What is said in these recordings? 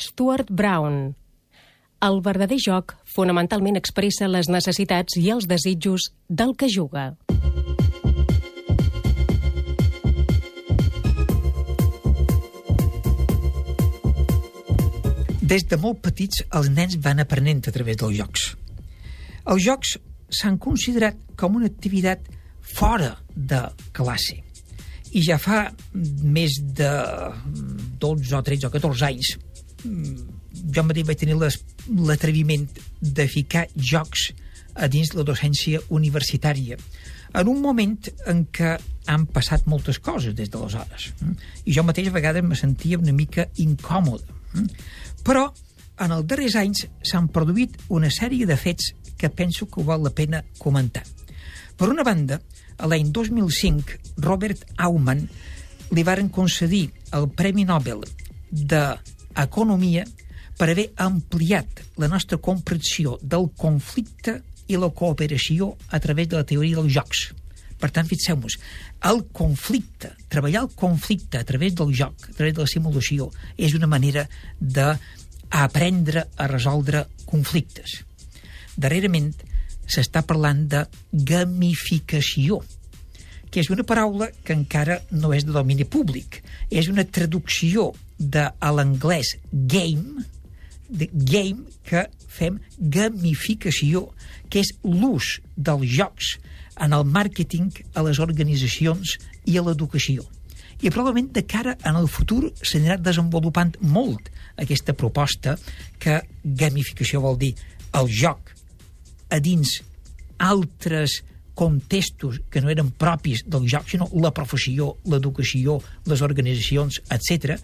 Stuart Brown. El verdader joc fonamentalment expressa les necessitats i els desitjos del que juga. Des de molt petits, els nens van aprenent a través dels jocs. Els jocs s'han considerat com una activitat fora de classe. I ja fa més de 12 o 13 o 14 anys jo mateix vaig tenir l'atreviment de ficar jocs a dins la docència universitària en un moment en què han passat moltes coses des d'aleshores. I jo mateix a vegades me sentia una mica incòmode. Però en els darrers anys s'han produït una sèrie de fets que penso que val la pena comentar. Per una banda, l'any 2005, Robert Aumann li varen concedir el Premi Nobel d'Economia per haver ampliat la nostra comprensió del conflicte i la cooperació a través de la teoria dels jocs. Per tant, fixeu-vos, el conflicte, treballar el conflicte a través del joc, a través de la simulació, és una manera d'aprendre a resoldre conflictes. Darrerament s'està parlant de gamificació, que és una paraula que encara no és de domini públic. És una traducció de l'anglès game, de game que fem gamificació, que és l'ús dels jocs en el màrqueting, a les organitzacions i a l'educació. I probablement de cara en el futur s'anirà desenvolupant molt aquesta proposta que gamificació vol dir el joc a dins altres contextos que no eren propis del joc, sinó la professió, l'educació, les organitzacions, etc,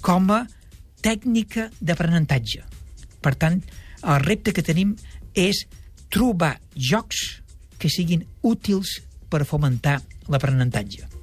com a tècnica d'aprenentatge. Per tant, el repte que tenim és trobar jocs que siguin útils per fomentar l'aprenentatge.